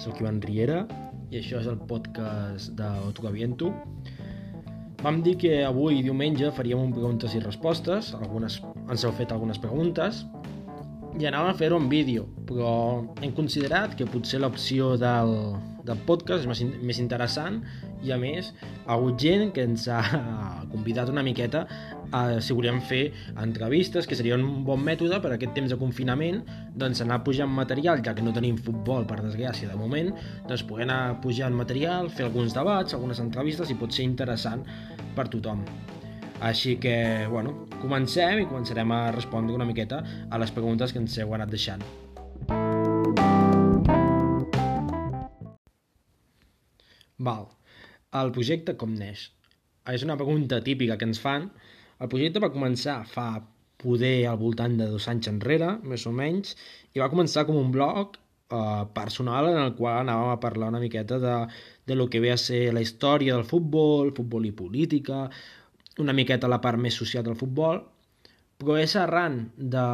soc Ivan Riera i això és el podcast d'Autocaviento. Vam dir que avui, diumenge, faríem un preguntes i respostes, algunes, ens heu fet algunes preguntes, i anàvem a fer-ho en vídeo, però hem considerat que potser l'opció del, del podcast és més, més interessant i a més ha hagut gent que ens ha convidat una miqueta a, si volíem fer entrevistes, que seria un bon mètode per aquest temps de confinament, doncs anar pujant material, ja que no tenim futbol, per desgràcia, de moment, doncs poder anar pujant material, fer alguns debats, algunes entrevistes i pot ser interessant per tothom. Així que, bueno, comencem i començarem a respondre una miqueta a les preguntes que ens heu anat deixant. Val. El projecte com neix? És una pregunta típica que ens fan, el projecte va començar fa poder al voltant de dos anys enrere, més o menys, i va començar com un blog eh, personal en el qual anàvem a parlar una miqueta de, de lo que ve a ser la història del futbol, futbol i política, una miqueta la part més social del futbol, però és arran de,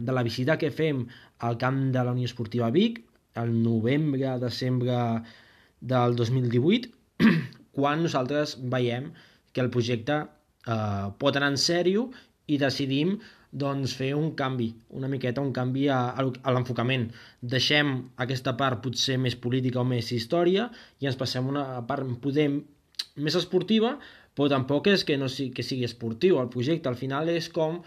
de la visita que fem al camp de la Unió Esportiva Vic, el novembre, desembre del 2018, quan nosaltres veiem que el projecte eh, pot anar en sèrio i decidim doncs, fer un canvi, una miqueta un canvi a, a l'enfocament. Deixem aquesta part potser més política o més història i ens passem una part poder més esportiva, però tampoc és que no sigui, que sigui esportiu. El projecte al final és com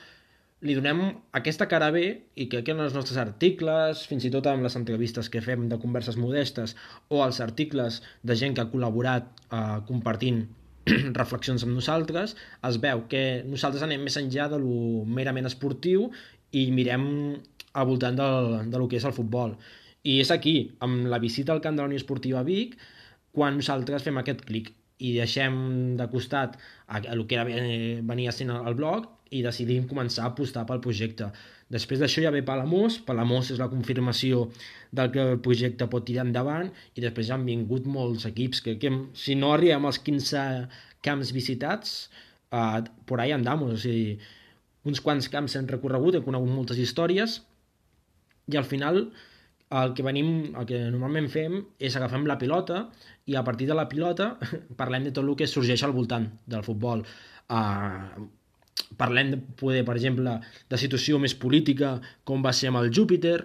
li donem aquesta cara bé i que en els nostres articles, fins i tot amb les entrevistes que fem de converses modestes o els articles de gent que ha col·laborat eh, compartint reflexions amb nosaltres, es veu que nosaltres anem més enllà de lo merament esportiu i mirem al voltant del, de lo que és el futbol. I és aquí, amb la visita al camp de la Unió Esportiva Vic, quan nosaltres fem aquest clic i deixem de costat lo que era, eh, venia sent el blog i decidim començar a apostar pel projecte. Després d'això ja ve Palamós, Palamós és la confirmació del que el projecte pot tirar endavant i després han vingut molts equips que, que si no arribem als 15 camps visitats, uh, por ahí andamos, o sigui, uns quants camps hem recorregut, hem conegut moltes històries i al final el que venim, el que normalment fem és agafem la pilota i a partir de la pilota parlem de tot el que sorgeix al voltant del futbol. Uh, parlem, de poder, per exemple, de situació més política, com va ser amb el Júpiter,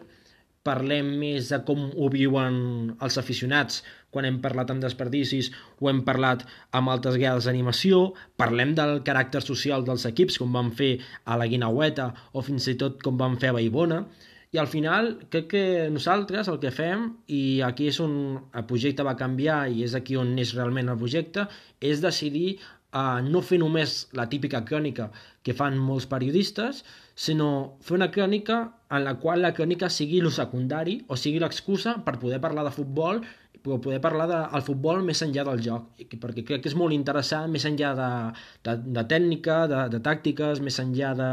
parlem més de com ho viuen els aficionats quan hem parlat amb desperdicis o hem parlat amb altres guiades d'animació, parlem del caràcter social dels equips, com vam fer a la Guinaueta o fins i tot com vam fer a Baibona, i al final crec que nosaltres el que fem, i aquí és on el projecte va canviar i és aquí on neix realment el projecte, és decidir a no fer només la típica crònica que fan molts periodistes, sinó fer una crònica en la qual la crònica sigui lo secundari o sigui l'excusa per poder parlar de futbol però poder parlar del de, futbol més enllà del joc, perquè crec que és molt interessant, més enllà de, de, de tècnica, de, de tàctiques, més enllà de,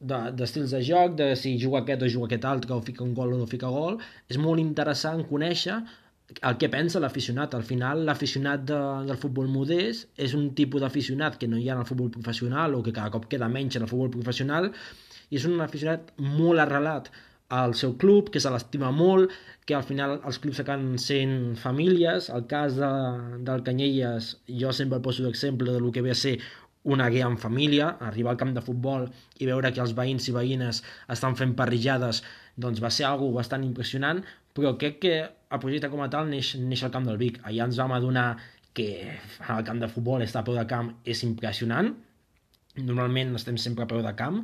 d'estils de, de joc, de si juga aquest o juga aquest altre, o fica un gol o no fica gol, és molt interessant conèixer el que pensa l'aficionat. Al final, l'aficionat de, del futbol modest és un tipus d'aficionat que no hi ha en el futbol professional o que cada cop queda menys en el futbol professional i és un aficionat molt arrelat al seu club, que se l'estima molt, que al final els clubs acaben sent famílies. El cas de, del Canyelles, jo sempre poso d'exemple de lo que ve a ser una guia en família, arribar al camp de futbol i veure que els veïns i veïnes estan fent parrillades, doncs va ser algo bastant impressionant, però crec que el projecte com a tal neix, neix al camp del Vic. Allà ens vam adonar que el camp de futbol, estar a peu de camp, és impressionant. Normalment estem sempre a peu de camp.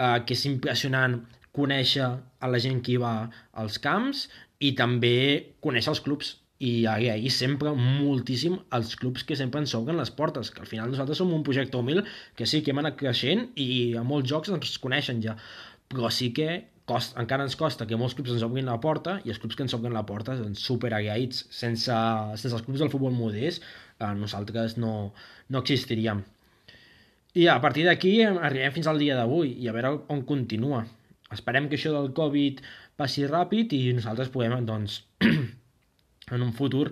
Eh, que és impressionant conèixer a la gent que hi va als camps i també conèixer els clubs i ahir sempre moltíssim els clubs que sempre ens obren les portes, que al final nosaltres som un projecte humil que sí que hem anat creixent i a molts jocs ens coneixen ja, però sí que cost, encara ens costa que molts clubs ens obrin la porta i els clubs que ens obren la porta són super agraïts. Sense, sense els clubs del futbol modest eh, nosaltres no, no existiríem. I a partir d'aquí arribem fins al dia d'avui i a veure on continua. Esperem que això del Covid passi ràpid i nosaltres podem, doncs, en un futur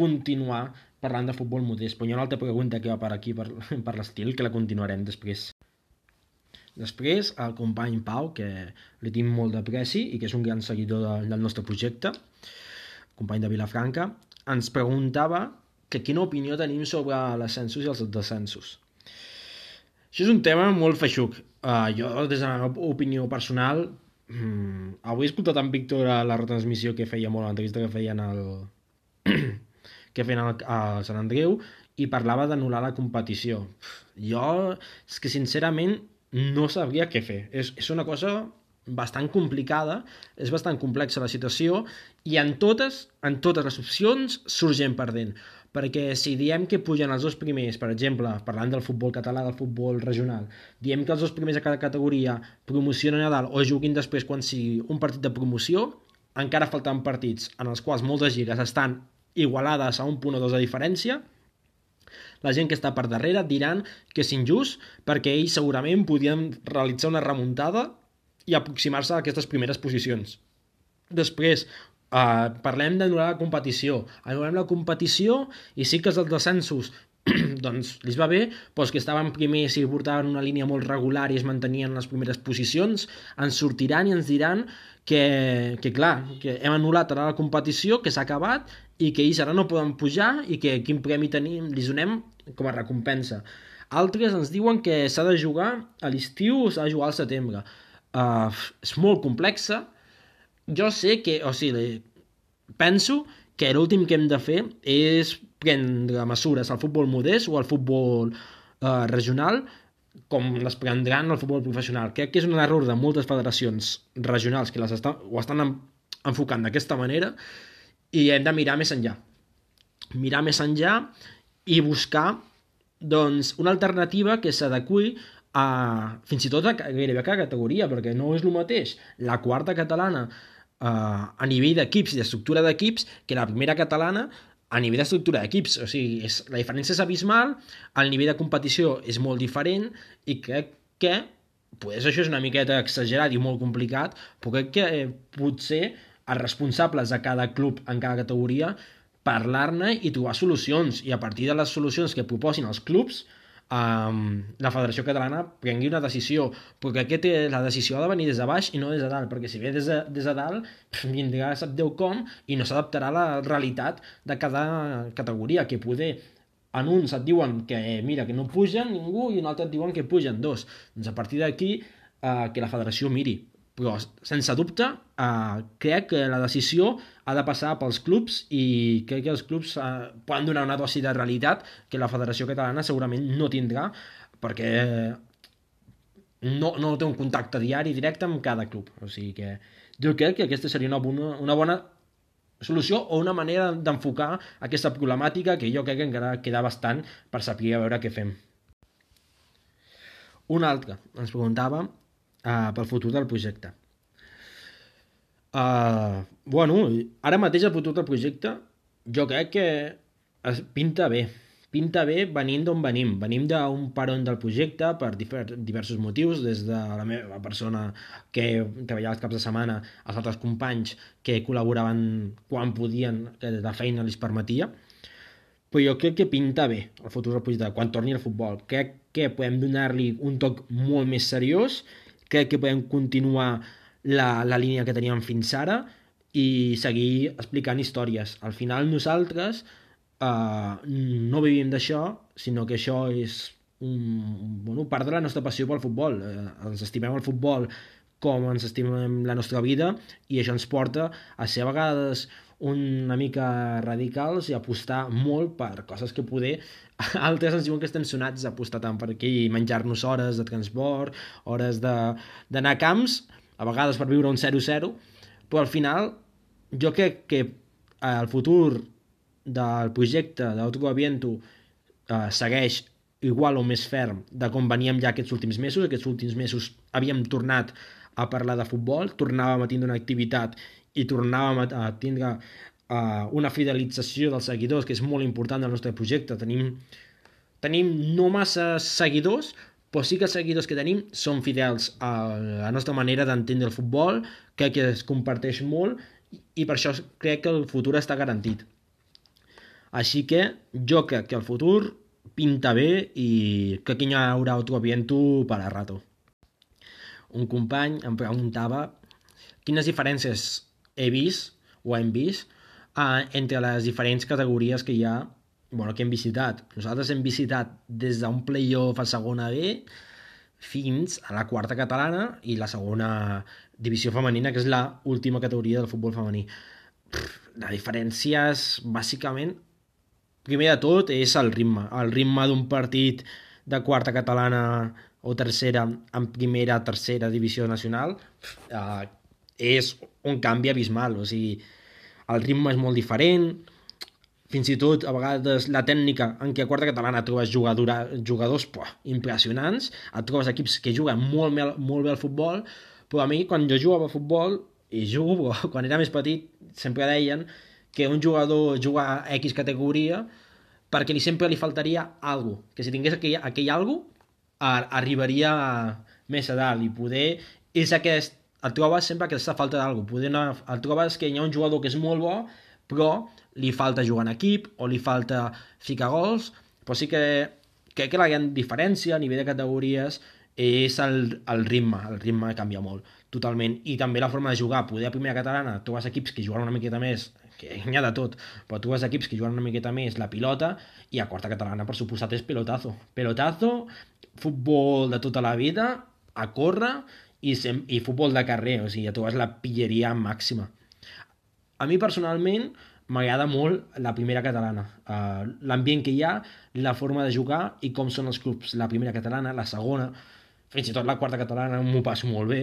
continuar parlant de futbol modest. Però hi ha una altra pregunta que va per aquí, per, per l'estil, que la continuarem després. Després, el company Pau, que li tinc molt de pressi i que és un gran seguidor de, del nostre projecte, company de Vilafranca, ens preguntava que quina opinió tenim sobre l'ascensos i els descensos. Això és un tema molt feixuc. Uh, jo, des de la meva opinió personal, um, avui he escoltat en Víctor la retransmissió que feia molt, l'entrevista que feien al... que feien al, a Sant Andreu, i parlava d'anul·lar la competició. Jo, és que sincerament, no sabria què fer. És, és una cosa bastant complicada, és bastant complexa la situació i en totes, en totes les opcions surt gent perdent perquè si diem que pugen els dos primers, per exemple, parlant del futbol català, del futbol regional, diem que els dos primers a cada categoria promocionen a dalt o juguin després quan sigui un partit de promoció, encara falten partits en els quals moltes lligues estan igualades a un punt o dos de diferència, la gent que està per darrere diran que és injust perquè ells segurament podien realitzar una remuntada i aproximar-se a aquestes primeres posicions. Després, Uh, parlem d'anul·lar la competició. Anul·lem la competició i sí que els descensos doncs li va bé, però els que estaven primers i portaven una línia molt regular i es mantenien les primeres posicions, ens sortiran i ens diran que, que clar, que hem anul·lat ara la competició, que s'ha acabat i que ells ara no poden pujar i que quin premi tenim, li donem com a recompensa. Altres ens diuen que s'ha de jugar a l'estiu o s'ha de jugar al setembre. Uh, és molt complexa, jo sé que, o sigui, penso que l'últim que hem de fer és prendre mesures al futbol modest o al futbol eh, regional com les prendran al futbol professional. Crec que és un error de moltes federacions regionals que les estan, ho estan enfocant d'aquesta manera i hem de mirar més enllà. Mirar més enllà i buscar doncs, una alternativa que s'adequi a, fins i tot a gairebé a cada categoria, perquè no és el mateix la quarta catalana uh, a nivell d'equips i d'estructura d'equips que la primera catalana a nivell d'estructura d'equips. O sigui, és, la diferència és abismal, el nivell de competició és molt diferent i crec que pues, això és una miqueta exagerat i molt complicat, però crec que eh, potser els responsables de cada club en cada categoria parlar-ne i trobar solucions. I a partir de les solucions que proposin els clubs um, la Federació Catalana prengui una decisió, perquè aquest, la decisió ha de venir des de baix i no des de dalt, perquè si ve des de, des de dalt vindrà sap Déu com i no s'adaptarà a la realitat de cada categoria, que poder en uns et diuen que mira que no pugen ningú i en altre et diuen que pugen dos. Doncs a partir d'aquí eh, que la federació miri però sense dubte eh, crec que la decisió ha de passar pels clubs i crec que els clubs eh, poden donar una dosi de realitat que la Federació Catalana segurament no tindrà perquè no, no té un contacte diari directe amb cada club. O sigui que jo crec que aquesta seria una bona, una bona solució o una manera d'enfocar aquesta problemàtica que jo crec que encara queda bastant per saber a veure què fem. Un altre ens preguntava uh, pel futur del projecte. Uh, bueno, ara mateix el futur del projecte jo crec que es pinta bé. Pinta bé venint d'on venim. Venim d'un peron del projecte per diversos motius, des de la meva persona que treballava els caps de setmana, els altres companys que col·laboraven quan podien, que la feina els permetia, però jo crec que pinta bé el futur del projecte quan torni al futbol. Crec que podem donar-li un toc molt més seriós crec que podem continuar la, la línia que teníem fins ara i seguir explicant històries. Al final nosaltres uh, no vivim d'això, sinó que això és un, bueno, part de la nostra passió pel futbol. Uh, ens estimem el futbol com ens estimem la nostra vida i això ens porta a ser a vegades una mica radicals i apostar molt per coses que poder altres ens diuen que estem sonats a apostar tant per aquí i menjar-nos hores de transport, hores d'anar a camps, a vegades per viure un 0-0, però al final jo crec que eh, el futur del projecte d'Autoaviento eh, segueix igual o més ferm de com veníem ja aquests últims mesos. Aquests últims mesos havíem tornat a parlar de futbol, tornàvem a tindre una activitat i tornàvem a, a tindre uh, una fidelització dels seguidors, que és molt important del nostre projecte. Tenim, tenim no massa seguidors, però sí que els seguidors que tenim són fidels a la nostra manera d'entendre el futbol, crec que es comparteix molt i per això crec que el futur està garantit. Així que jo crec que el futur pinta bé i que aquí hi haurà autoaviento per a rato. Un company em preguntava quines diferències he vist o hem vist uh, entre les diferents categories que hi ha bueno, que hem visitat. Nosaltres hem visitat des d'un playoff a segona B fins a la quarta catalana i la segona divisió femenina, que és la última categoria del futbol femení. Pff, la diferència és, bàsicament, primer de tot, és el ritme. El ritme d'un partit de quarta catalana o tercera en primera, tercera divisió nacional eh, és un canvi abismal. O sigui, el ritme és molt diferent, fins i tot a vegades la tècnica en què a quarta catalana trobes jugadora, jugadors poh, impressionants, et trobes equips que juguen molt, molt, molt bé al futbol, però a mi quan jo jugava a futbol, i jugo, quan era més petit, sempre deien que un jugador juga a X categoria perquè li sempre li faltaria alguna que si tingués aquell, aquell alguna arribaria més a dalt i poder és aquest et trobes sempre aquesta falta d'algú. Et trobes que hi ha un jugador que és molt bo però li falta jugar en equip o li falta ficar gols, però sí que crec que la gran diferència a nivell de categories és el, el ritme, el ritme canvia molt, totalment, i també la forma de jugar, poder a primera catalana, tu vas equips que juguen una miqueta més, que hi ha de tot, però tu vas equips que juguen una miqueta més la pilota, i a quarta catalana, per suposat, és pelotazo. Pelotazo, futbol de tota la vida, a córrer, i, sem i futbol de carrer, o sigui, tu vas la pilleria màxima. A mi, personalment, m'agrada molt la primera catalana. Uh, L'ambient que hi ha, la forma de jugar i com són els clubs. La primera catalana, la segona, fins i tot la quarta catalana m'ho passo molt bé.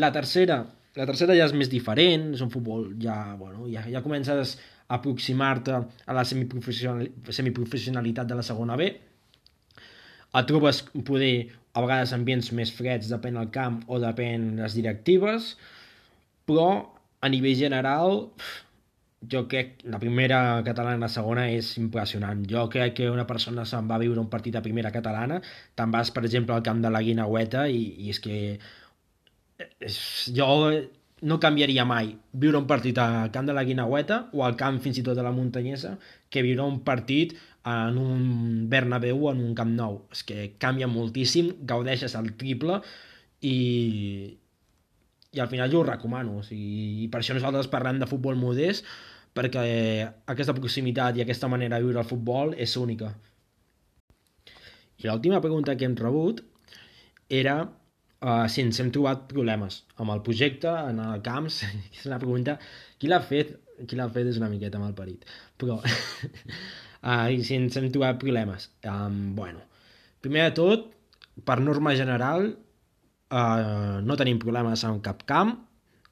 La tercera, la tercera ja és més diferent, és un futbol ja, bueno, ja, ja comences a aproximar-te a la semiprofessional, semiprofessionalitat de la segona B. Et trobes poder a vegades ambients més freds, depèn del camp o depèn les directives, però a nivell general jo crec que la primera catalana la segona és impressionant. Jo crec que una persona se'n va viure un partit a primera catalana, te'n vas, per exemple, al camp de la Guinaueta i, i és que és, jo no canviaria mai viure un partit al camp de la Guinaueta o al camp fins i tot de la Muntanyesa que viure un partit en un Bernabéu o en un Camp Nou. És que canvia moltíssim, gaudeixes el triple i, i al final jo ho recomano. O sigui, I per això nosaltres parlem de futbol modest, perquè aquesta proximitat i aquesta manera de viure el futbol és única. I l'última pregunta que hem rebut era uh, si ens hem trobat problemes amb el projecte, en el camps, és una pregunta, qui l'ha fet? Qui l'ha fet és una miqueta mal parit, però uh, si ens hem trobat problemes. Um, bueno, primer de tot, per norma general, uh, no tenim problemes en cap camp,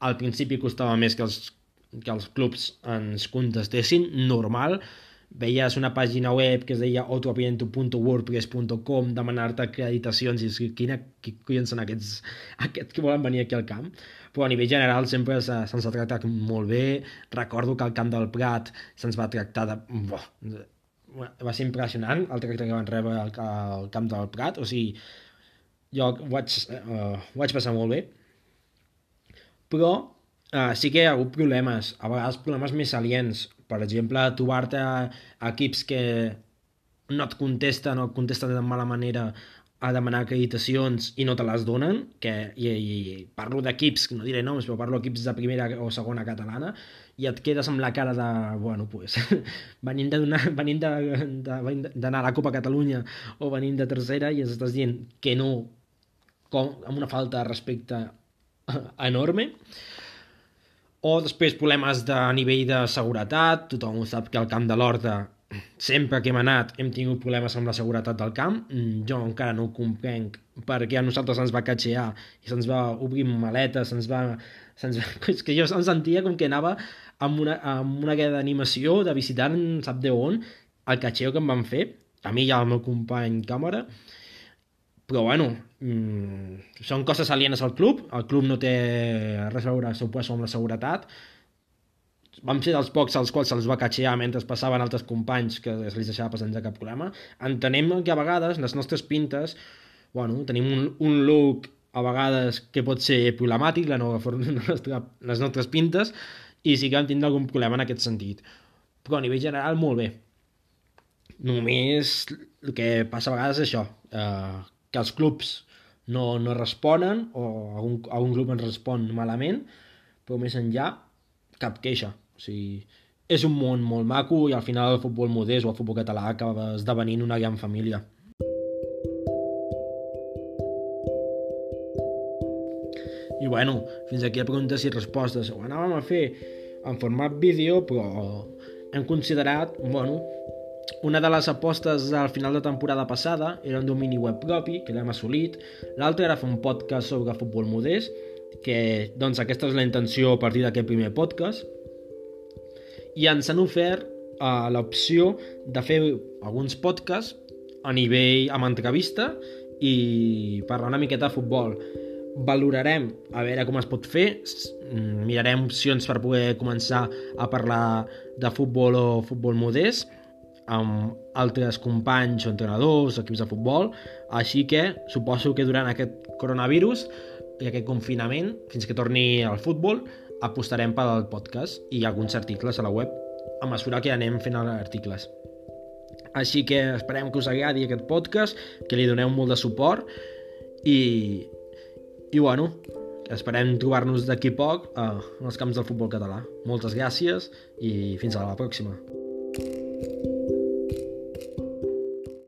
al principi costava més que els que els clubs ens contestessin, normal, veies una pàgina web que es deia autoapiento.wordpress.com demanar-te acreditacions i quina, qui collons són aquests, aquests que volen venir aquí al camp? Però a nivell general sempre se'ns ha tractat molt bé. Recordo que al camp del Prat se'ns va tractar de... Boh, va ser impressionant el tracte que van rebre al, al camp del Prat. O sigui, jo ho vaig, uh, ho vaig passar molt bé. Però Uh, sí que hi ha hagut problemes, a vegades problemes més aliens. Per exemple, trobar-te equips que no et contesten o et contesten de mala manera a demanar acreditacions i no te les donen, que, i, i parlo d'equips, no diré noms, però parlo d'equips de primera o segona catalana, i et quedes amb la cara de, bueno, pues, d'anar venint de, de, de, a la Copa Catalunya o venint de tercera i ens estàs dient que no, com, amb una falta de respecte enorme. O després problemes de nivell de seguretat, tothom ho sap que al camp de l'Horta sempre que hem anat hem tingut problemes amb la seguretat del camp, mm, jo encara no ho comprenc perquè a nosaltres ens va catxear i se'ns va obrir maletes, se'ns va, se'ns va... És que jo em sentia com que anava amb una, amb una guia d'animació de visitar sap de on el catxeo que em van fer, a mi i al meu company càmera, però bueno, mmm, són coses alienes al club, el club no té res a veure, suposo, amb la seguretat, vam ser dels pocs als quals se'ls va catxear mentre passaven altres companys que es li deixava passar cap problema. Entenem que a vegades les nostres pintes, bueno, tenim un, un look a vegades que pot ser problemàtic, la nova forma, nostra, les nostres pintes, i sí que vam tindre algun problema en aquest sentit. Però a nivell general, molt bé. Només el que passa a vegades és això, eh, que els clubs no, no responen o algun, algun club ens respon malament, però més enllà cap queixa. O sigui, és un món molt maco i al final el futbol modest o el futbol català acaba esdevenint una gran família. I bueno, fins aquí a preguntes i respostes. Ho anàvem a fer en format vídeo, però hem considerat, bueno, una de les apostes al final de temporada passada era un domini web propi, que l'hem assolit. L'altra era fer un podcast sobre futbol modest, que doncs aquesta és la intenció a partir d'aquest primer podcast. I ens han ofert uh, l'opció de fer alguns podcasts a nivell amb entrevista i parlar una miqueta de futbol valorarem a veure com es pot fer, mirarem opcions per poder començar a parlar de futbol o futbol modest amb altres companys o entrenadors, equips de futbol, així que suposo que durant aquest coronavirus i aquest confinament, fins que torni al futbol, apostarem pel podcast i alguns articles a la web a mesura que anem fent articles. Així que esperem que us agradi aquest podcast, que li doneu molt de suport i i bueno, esperem trobar-nos d'aquí poc eh, en els camps del futbol català. Moltes gràcies i fins a la pròxima. thank you